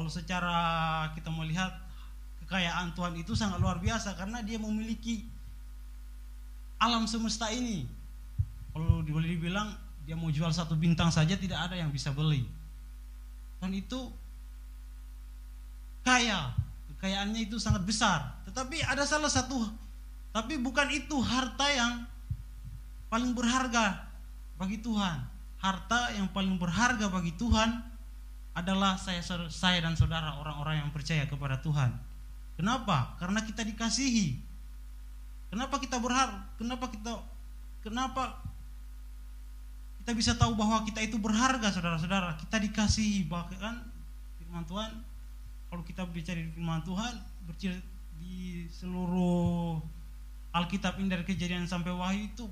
kalau secara kita melihat kekayaan Tuhan itu sangat luar biasa karena dia memiliki alam semesta ini. Kalau boleh dibilang dia mau jual satu bintang saja tidak ada yang bisa beli. Tuhan itu kaya, kekayaannya itu sangat besar. Tetapi ada salah satu, tapi bukan itu harta yang paling berharga bagi Tuhan. Harta yang paling berharga bagi Tuhan adalah saya saya dan saudara orang-orang yang percaya kepada Tuhan. Kenapa? Karena kita dikasihi. Kenapa kita berharap? Kenapa kita kenapa kita bisa tahu bahwa kita itu berharga saudara-saudara? Kita dikasihi bahkan firman Tuhan kalau kita bicara di firman Tuhan di seluruh Alkitab ini dari kejadian sampai wahyu itu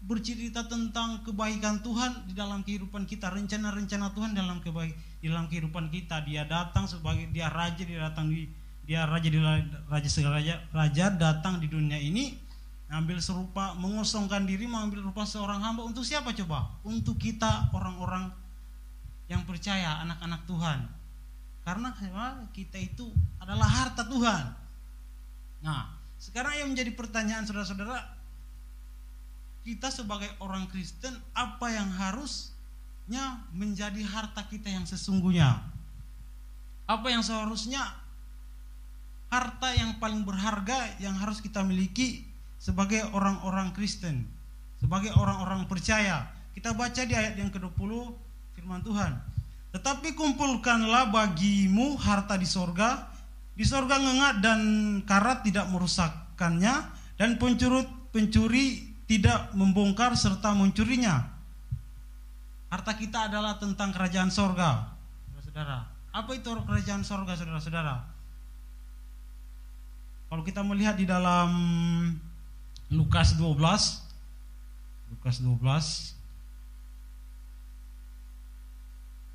bercerita tentang kebaikan Tuhan di dalam kehidupan kita, rencana-rencana Tuhan dalam kebaik di dalam kehidupan kita. Dia datang sebagai dia raja, dia datang di dia raja di raja segala raja, raja datang di dunia ini ambil serupa mengosongkan diri mengambil rupa seorang hamba untuk siapa coba? Untuk kita orang-orang yang percaya anak-anak Tuhan. Karena kita itu adalah harta Tuhan. Nah, sekarang yang menjadi pertanyaan saudara-saudara, kita sebagai orang Kristen apa yang harusnya menjadi harta kita yang sesungguhnya? Apa yang seharusnya harta yang paling berharga yang harus kita miliki sebagai orang-orang Kristen, sebagai orang-orang percaya. Kita baca di ayat yang ke-20 firman Tuhan. Tetapi kumpulkanlah bagimu harta di sorga, di sorga ngengat dan karat tidak merusakkannya, dan pencuri pencuri tidak membongkar serta mencurinya. Harta kita adalah tentang kerajaan sorga, saudara. Apa itu kerajaan sorga, saudara-saudara? Kalau kita melihat di dalam Lukas 12, Lukas 12,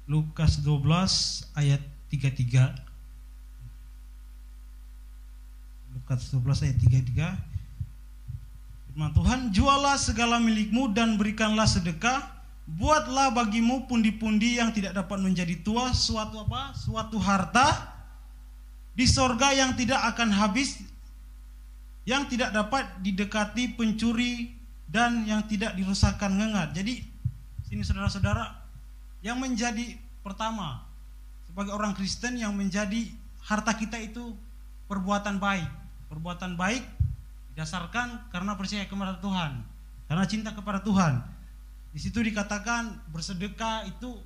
Lukas 12 ayat 33. Lukas 12 ayat 33 Firman Tuhan, jualah segala milikmu dan berikanlah sedekah, buatlah bagimu pundi-pundi yang tidak dapat menjadi tua, suatu apa? Suatu harta di sorga yang tidak akan habis, yang tidak dapat didekati pencuri dan yang tidak dirusakkan ngengat. Jadi sini saudara-saudara yang menjadi pertama sebagai orang Kristen yang menjadi harta kita itu perbuatan baik. Perbuatan baik Didasarkan karena percaya kepada Tuhan, karena cinta kepada Tuhan. Di situ dikatakan bersedekah itu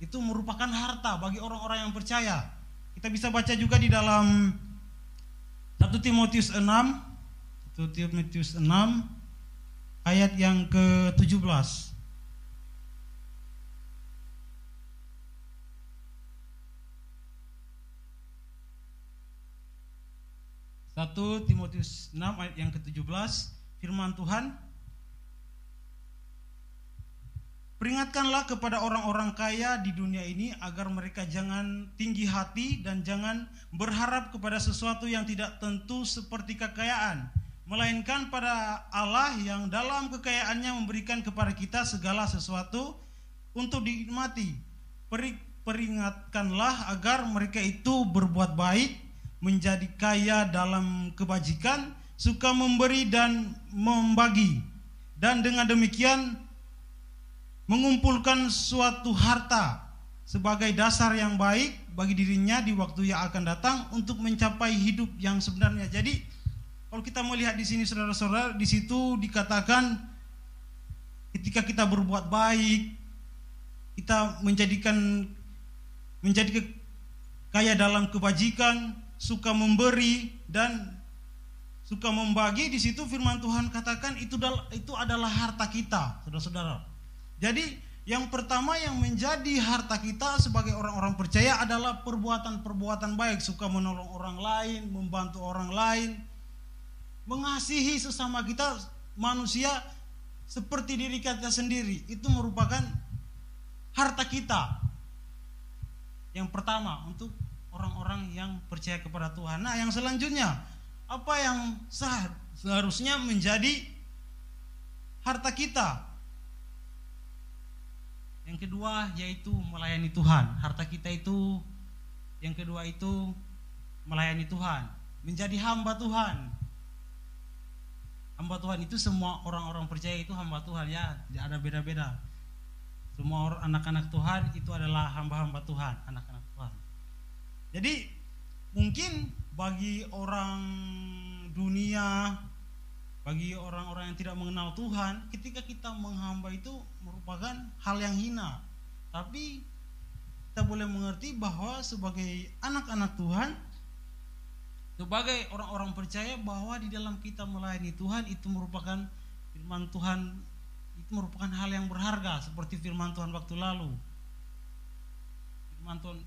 itu merupakan harta bagi orang-orang yang percaya. Kita bisa baca juga di dalam 1 Timotius 6 1 Timotius 6 ayat yang ke-17. 1 Timotius 6 ayat yang ke-17 firman Tuhan Peringatkanlah kepada orang-orang kaya di dunia ini agar mereka jangan tinggi hati dan jangan berharap kepada sesuatu yang tidak tentu seperti kekayaan, melainkan pada Allah yang dalam kekayaannya memberikan kepada kita segala sesuatu untuk dinikmati. Peringatkanlah agar mereka itu berbuat baik, menjadi kaya dalam kebajikan, suka memberi dan membagi. Dan dengan demikian mengumpulkan suatu harta sebagai dasar yang baik bagi dirinya di waktu yang akan datang untuk mencapai hidup yang sebenarnya. Jadi kalau kita melihat di sini saudara-saudara, di situ dikatakan ketika kita berbuat baik, kita menjadikan menjadi kaya dalam kebajikan, suka memberi dan suka membagi di situ firman Tuhan katakan itu itu adalah harta kita, saudara-saudara. Jadi yang pertama yang menjadi harta kita sebagai orang-orang percaya adalah perbuatan-perbuatan baik, suka menolong orang lain, membantu orang lain, mengasihi sesama kita manusia seperti diri kita sendiri. Itu merupakan harta kita. Yang pertama untuk orang-orang yang percaya kepada Tuhan. Nah, yang selanjutnya, apa yang seharusnya menjadi harta kita? Yang kedua yaitu melayani Tuhan. Harta kita itu yang kedua itu melayani Tuhan, menjadi hamba Tuhan. Hamba Tuhan itu semua orang-orang percaya itu hamba Tuhan ya, tidak ada beda-beda. Semua anak-anak Tuhan itu adalah hamba-hamba Tuhan, anak-anak Tuhan. Jadi mungkin bagi orang dunia, bagi orang-orang yang tidak mengenal Tuhan, ketika kita menghamba itu merupakan hal yang hina. Tapi kita boleh mengerti bahwa sebagai anak-anak Tuhan, sebagai orang-orang percaya bahwa di dalam kita melayani Tuhan itu merupakan firman Tuhan itu merupakan hal yang berharga seperti firman Tuhan waktu lalu.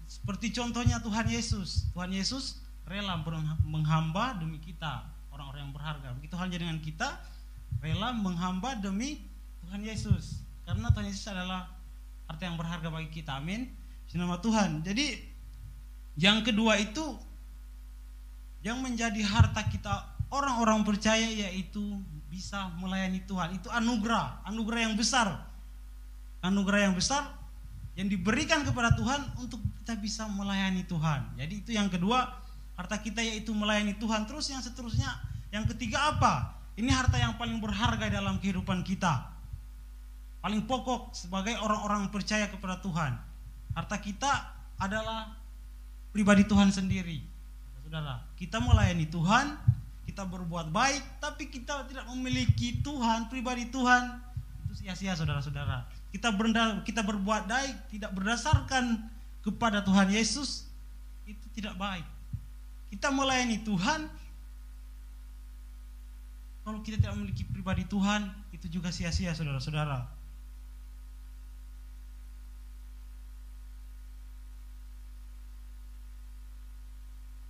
Seperti contohnya Tuhan Yesus. Tuhan Yesus rela menghamba demi kita, orang-orang yang berharga. Begitu halnya dengan kita rela menghamba demi Tuhan Yesus. Karena Tuhan Yesus adalah harta yang berharga bagi kita. Amin. Nama Tuhan. Jadi yang kedua itu yang menjadi harta kita orang-orang percaya yaitu bisa melayani Tuhan. Itu anugerah, anugerah yang besar. Anugerah yang besar yang diberikan kepada Tuhan untuk kita bisa melayani Tuhan. Jadi itu yang kedua, harta kita yaitu melayani Tuhan. Terus yang seterusnya, yang ketiga apa? Ini harta yang paling berharga dalam kehidupan kita. Paling pokok sebagai orang-orang percaya kepada Tuhan. Harta kita adalah pribadi Tuhan sendiri saudara. Kita melayani Tuhan, kita berbuat baik, tapi kita tidak memiliki Tuhan, pribadi Tuhan, itu sia-sia saudara-saudara. Kita berenda, kita berbuat baik tidak berdasarkan kepada Tuhan Yesus, itu tidak baik. Kita melayani Tuhan, kalau kita tidak memiliki pribadi Tuhan, itu juga sia-sia saudara-saudara.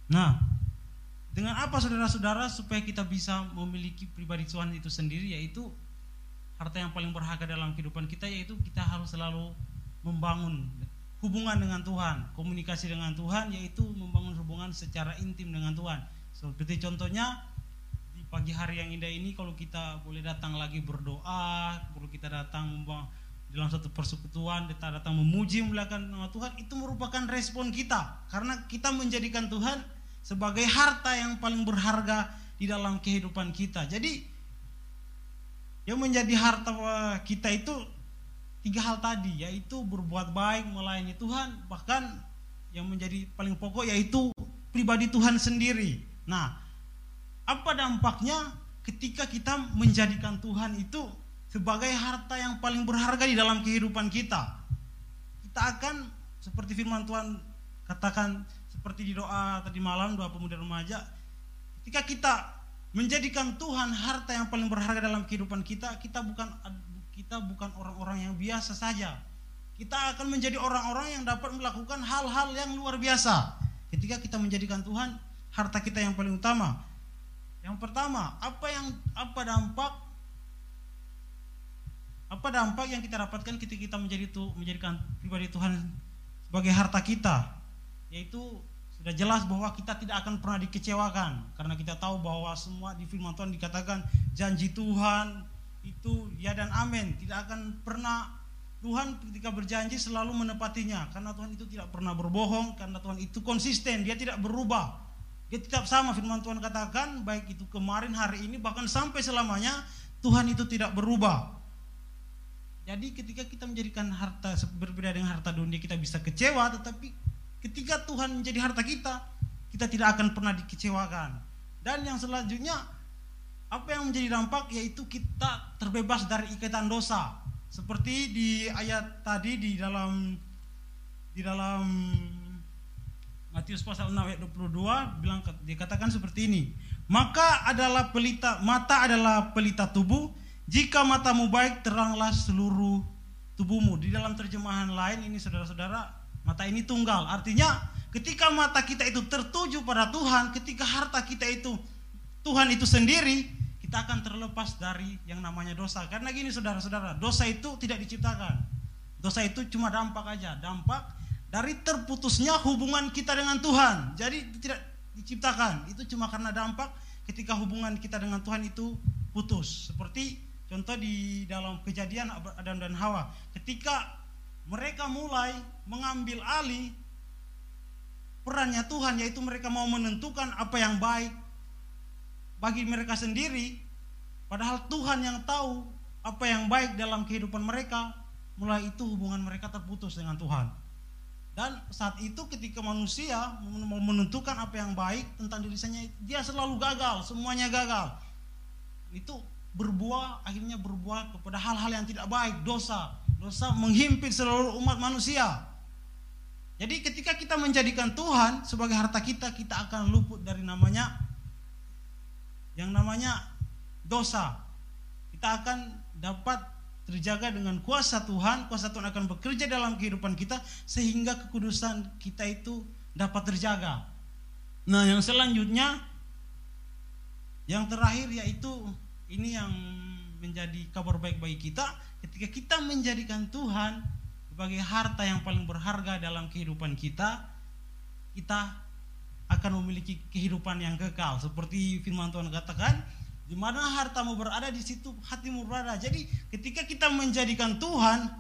Nah, dengan apa saudara-saudara supaya kita bisa memiliki pribadi Tuhan itu sendiri yaitu harta yang paling berharga dalam kehidupan kita yaitu kita harus selalu membangun hubungan dengan Tuhan, komunikasi dengan Tuhan yaitu membangun hubungan secara intim dengan Tuhan. Seperti contohnya di pagi hari yang indah ini kalau kita boleh datang lagi berdoa, kalau kita datang dalam satu persekutuan, kita datang memuji memuliakan nama Tuhan, itu merupakan respon kita karena kita menjadikan Tuhan sebagai harta yang paling berharga di dalam kehidupan kita. Jadi yang menjadi harta kita itu tiga hal tadi yaitu berbuat baik melayani Tuhan bahkan yang menjadi paling pokok yaitu pribadi Tuhan sendiri. Nah, apa dampaknya ketika kita menjadikan Tuhan itu sebagai harta yang paling berharga di dalam kehidupan kita? Kita akan seperti firman Tuhan katakan seperti di doa tadi malam doa pemuda remaja ketika kita menjadikan Tuhan harta yang paling berharga dalam kehidupan kita kita bukan kita bukan orang-orang yang biasa saja. Kita akan menjadi orang-orang yang dapat melakukan hal-hal yang luar biasa. Ketika kita menjadikan Tuhan harta kita yang paling utama. Yang pertama apa yang apa dampak apa dampak yang kita dapatkan ketika kita menjadi menjadikan pribadi Tuhan sebagai harta kita? Yaitu sudah jelas bahwa kita tidak akan pernah dikecewakan. Karena kita tahu bahwa semua di firman Tuhan dikatakan janji Tuhan itu ya dan amin. Tidak akan pernah Tuhan ketika berjanji selalu menepatinya. Karena Tuhan itu tidak pernah berbohong karena Tuhan itu konsisten dia tidak berubah. Dia tetap sama firman Tuhan katakan baik itu kemarin hari ini bahkan sampai selamanya Tuhan itu tidak berubah. Jadi ketika kita menjadikan harta berbeda dengan harta dunia kita bisa kecewa tetapi Ketika Tuhan menjadi harta kita, kita tidak akan pernah dikecewakan. Dan yang selanjutnya, apa yang menjadi dampak yaitu kita terbebas dari ikatan dosa. Seperti di ayat tadi di dalam di dalam Matius pasal 6 ayat 22 bilang dikatakan seperti ini. Maka adalah pelita mata adalah pelita tubuh. Jika matamu baik teranglah seluruh tubuhmu. Di dalam terjemahan lain ini saudara-saudara Mata ini tunggal. Artinya ketika mata kita itu tertuju pada Tuhan, ketika harta kita itu Tuhan itu sendiri, kita akan terlepas dari yang namanya dosa. Karena gini saudara-saudara, dosa itu tidak diciptakan. Dosa itu cuma dampak aja, dampak dari terputusnya hubungan kita dengan Tuhan. Jadi tidak diciptakan. Itu cuma karena dampak ketika hubungan kita dengan Tuhan itu putus. Seperti contoh di dalam kejadian Adam dan Hawa. Ketika mereka mulai mengambil alih peran kebenarannya Tuhan yaitu mereka mau menentukan apa yang baik bagi mereka sendiri padahal Tuhan yang tahu apa yang baik dalam kehidupan mereka. Mulai itu hubungan mereka terputus dengan Tuhan. Dan saat itu ketika manusia mau menentukan apa yang baik tentang dirinya dia selalu gagal semuanya gagal. Itu berbuah akhirnya berbuah kepada hal-hal yang tidak baik dosa dosa menghimpit seluruh umat manusia. Jadi ketika kita menjadikan Tuhan sebagai harta kita kita akan luput dari namanya yang namanya dosa. Kita akan dapat terjaga dengan kuasa Tuhan kuasa Tuhan akan bekerja dalam kehidupan kita sehingga kekudusan kita itu dapat terjaga. Nah yang selanjutnya yang terakhir yaitu ini yang menjadi kabar baik bagi kita ketika kita menjadikan Tuhan sebagai harta yang paling berharga dalam kehidupan kita kita akan memiliki kehidupan yang kekal. Seperti firman Tuhan katakan di mana hartamu berada di situ hatimu berada. Jadi ketika kita menjadikan Tuhan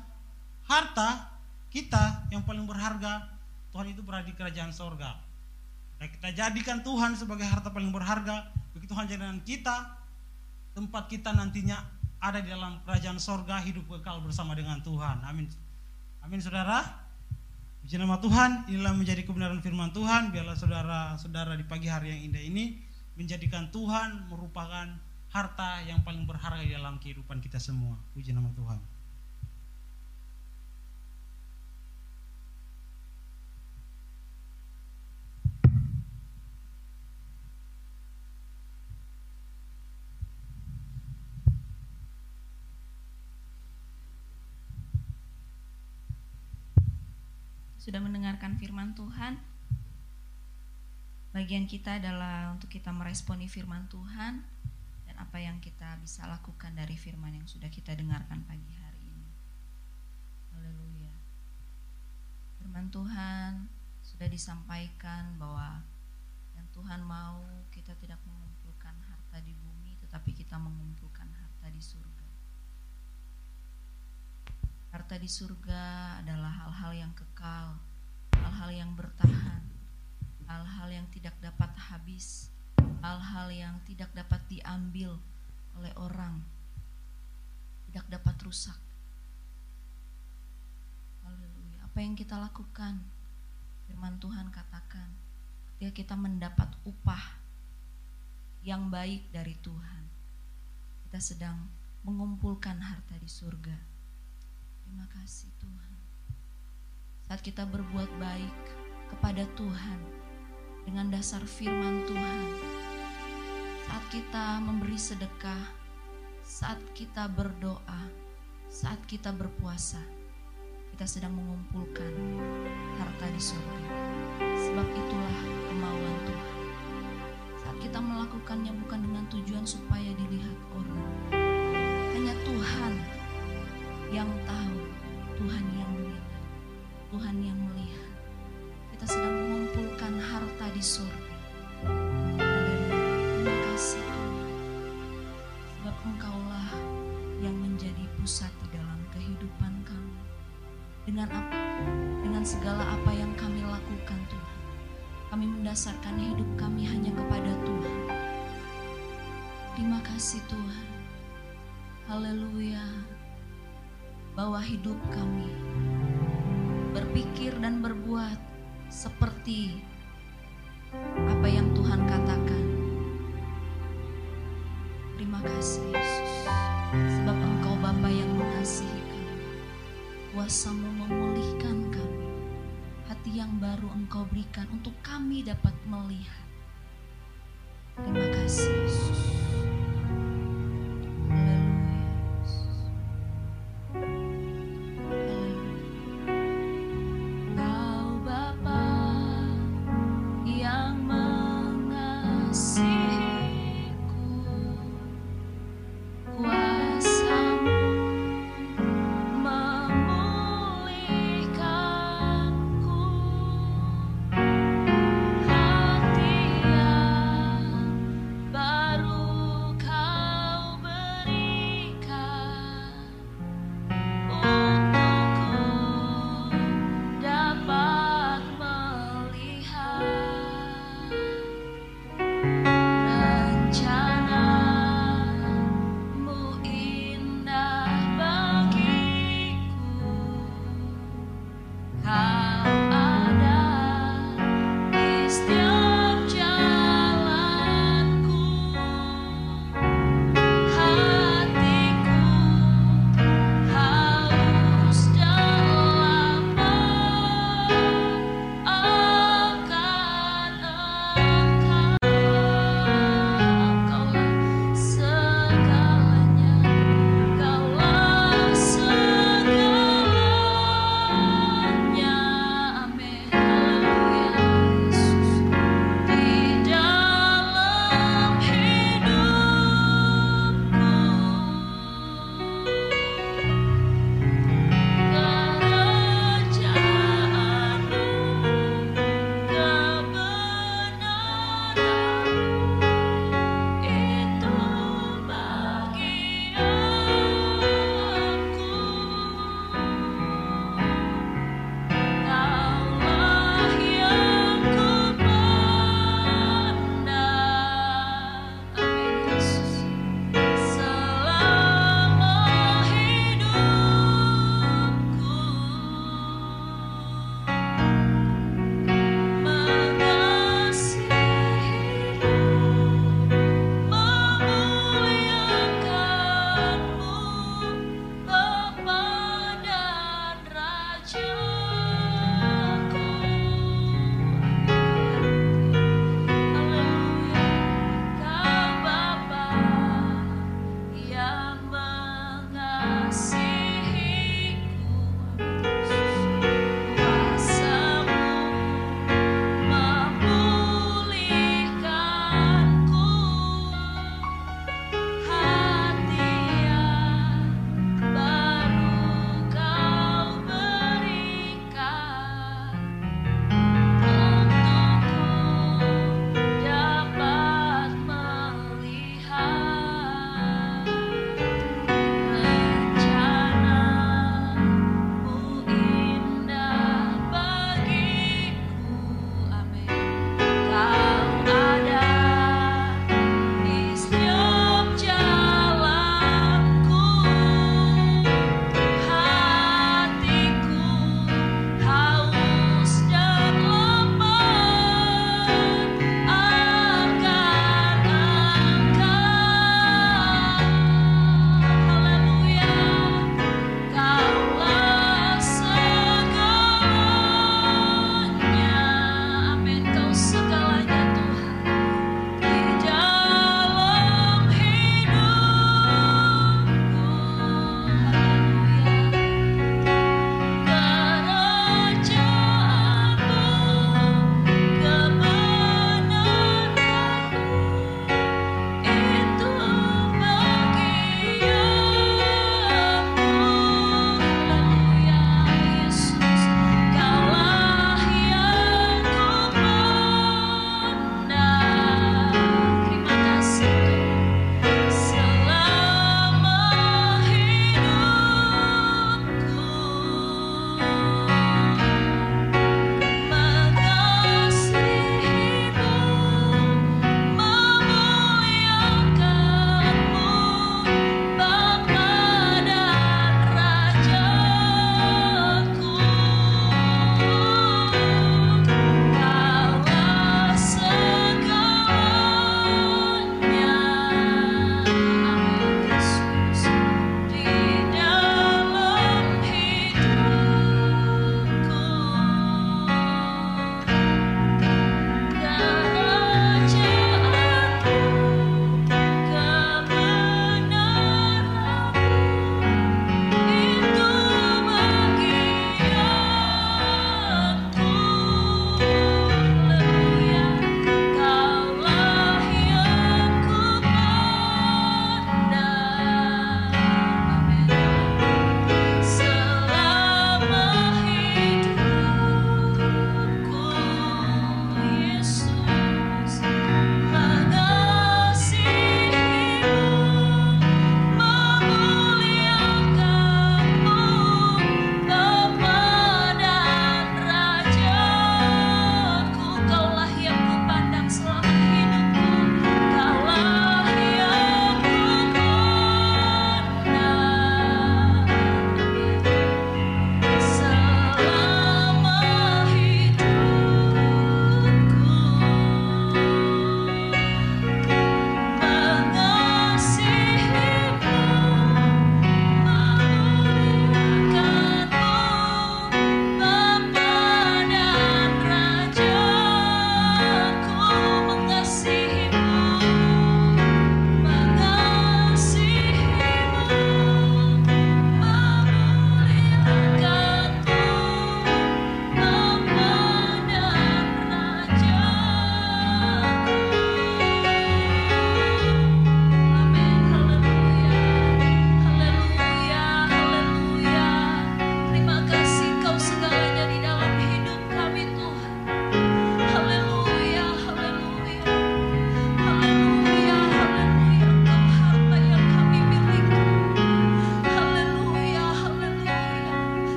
harta kita yang paling berharga Tuhan itu berada di kerajaan sorga. Nah, kita jadikan Tuhan sebagai harta paling berharga begitu Tuhan jadikan kita tempat kita nantinya ada di dalam kerajaan sorga hidup kekal bersama dengan Tuhan. Amin. Amin saudara. Puji nama Tuhan, inilah menjadi kebenaran firman Tuhan. Biarlah saudara-saudara di pagi hari yang indah ini menjadikan Tuhan merupakan harta yang paling berharga di dalam kehidupan kita semua. Puji nama Tuhan. Sudah mendengarkan firman Tuhan. Bagian kita adalah untuk kita meresponi firman Tuhan dan apa yang kita bisa lakukan dari firman yang sudah kita dengarkan pagi hari ini. Haleluya. Firman Tuhan sudah disampaikan bahwa yang Tuhan mau kita tidak mengumpulkan harta di bumi tetapi kita mengumpulkan harta di surga. Harta di surga adalah hal-hal yang kekal, hal-hal yang bertahan, hal-hal yang tidak dapat habis, hal-hal yang tidak dapat diambil oleh orang, tidak dapat rusak. Haleluya. Apa yang kita lakukan? Firman Tuhan katakan, ketika kita mendapat upah yang baik dari Tuhan, kita sedang mengumpulkan harta di surga Terima kasih Tuhan. Saat kita berbuat baik kepada Tuhan dengan dasar firman Tuhan. Saat kita memberi sedekah, saat kita berdoa, saat kita berpuasa, kita sedang mengumpulkan harta di surga. Sebab itulah kemauan Tuhan. Saat kita melakukannya bukan dengan tujuan supaya dilihat orang. Hanya Tuhan yang tahu Tuhan yang melihat, Tuhan yang melihat. Kita sedang mengumpulkan harta di surga. Terima kasih Tuhan. Sebab Engkaulah yang menjadi pusat di dalam kehidupan kami. Dengan apa? Dengan segala apa yang kami lakukan Tuhan. Kami mendasarkan hidup kami hanya kepada Tuhan. Terima kasih Tuhan. Haleluya bahwa hidup kami berpikir dan berbuat seperti apa yang Tuhan katakan. Terima kasih Yesus, sebab Engkau Bapa yang mengasihi kami, kuasamu memulihkan kami, hati yang baru Engkau berikan untuk kami dapat melihat. Terima kasih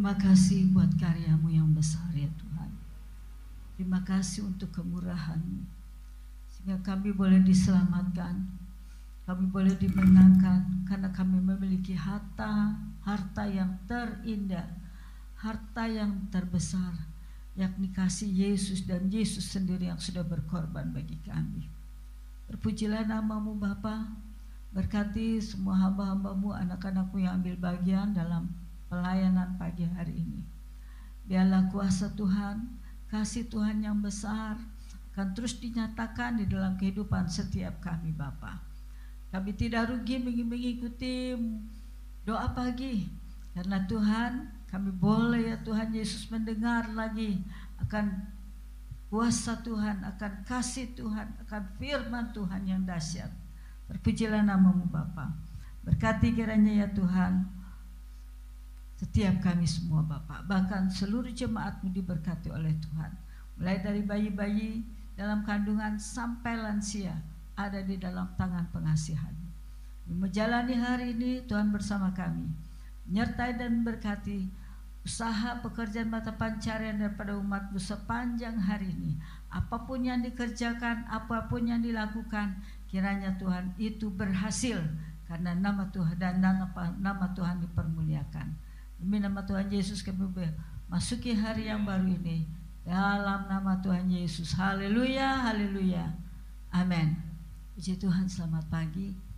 Terima kasih buat karyamu yang besar ya Tuhan. Terima kasih untuk kemurahanmu. Sehingga kami boleh diselamatkan. Kami boleh dimenangkan karena kami memiliki harta, harta yang terindah, harta yang terbesar, yakni kasih Yesus dan Yesus sendiri yang sudah berkorban bagi kami. Terpujilah namamu Bapa, berkati semua hamba-hambamu, anak-anakmu yang ambil bagian dalam pelayanan pagi hari ini. Biarlah kuasa Tuhan, kasih Tuhan yang besar akan terus dinyatakan di dalam kehidupan setiap kami Bapa. Kami tidak rugi mengikuti doa pagi karena Tuhan kami boleh ya Tuhan Yesus mendengar lagi akan kuasa Tuhan, akan kasih Tuhan, akan firman Tuhan yang dahsyat. Terpujilah namamu Bapa. Berkati kiranya ya Tuhan setiap kami semua Bapak. Bahkan seluruh jemaatmu diberkati oleh Tuhan. Mulai dari bayi-bayi dalam kandungan sampai lansia ada di dalam tangan pengasihan. Menjalani hari ini Tuhan bersama kami. Menyertai dan berkati usaha pekerjaan mata pencarian daripada umatmu sepanjang hari ini. Apa pun yang dikerjakan, apa pun yang dilakukan, kiranya Tuhan itu berhasil karena nama Tuhan dan nama, nama Tuhan dipermuliakan. Demi nama Tuhan Yesus kami masuki hari yang baru ini dalam nama Tuhan Yesus. Haleluya, haleluya. Amin. Puji Tuhan, selamat pagi.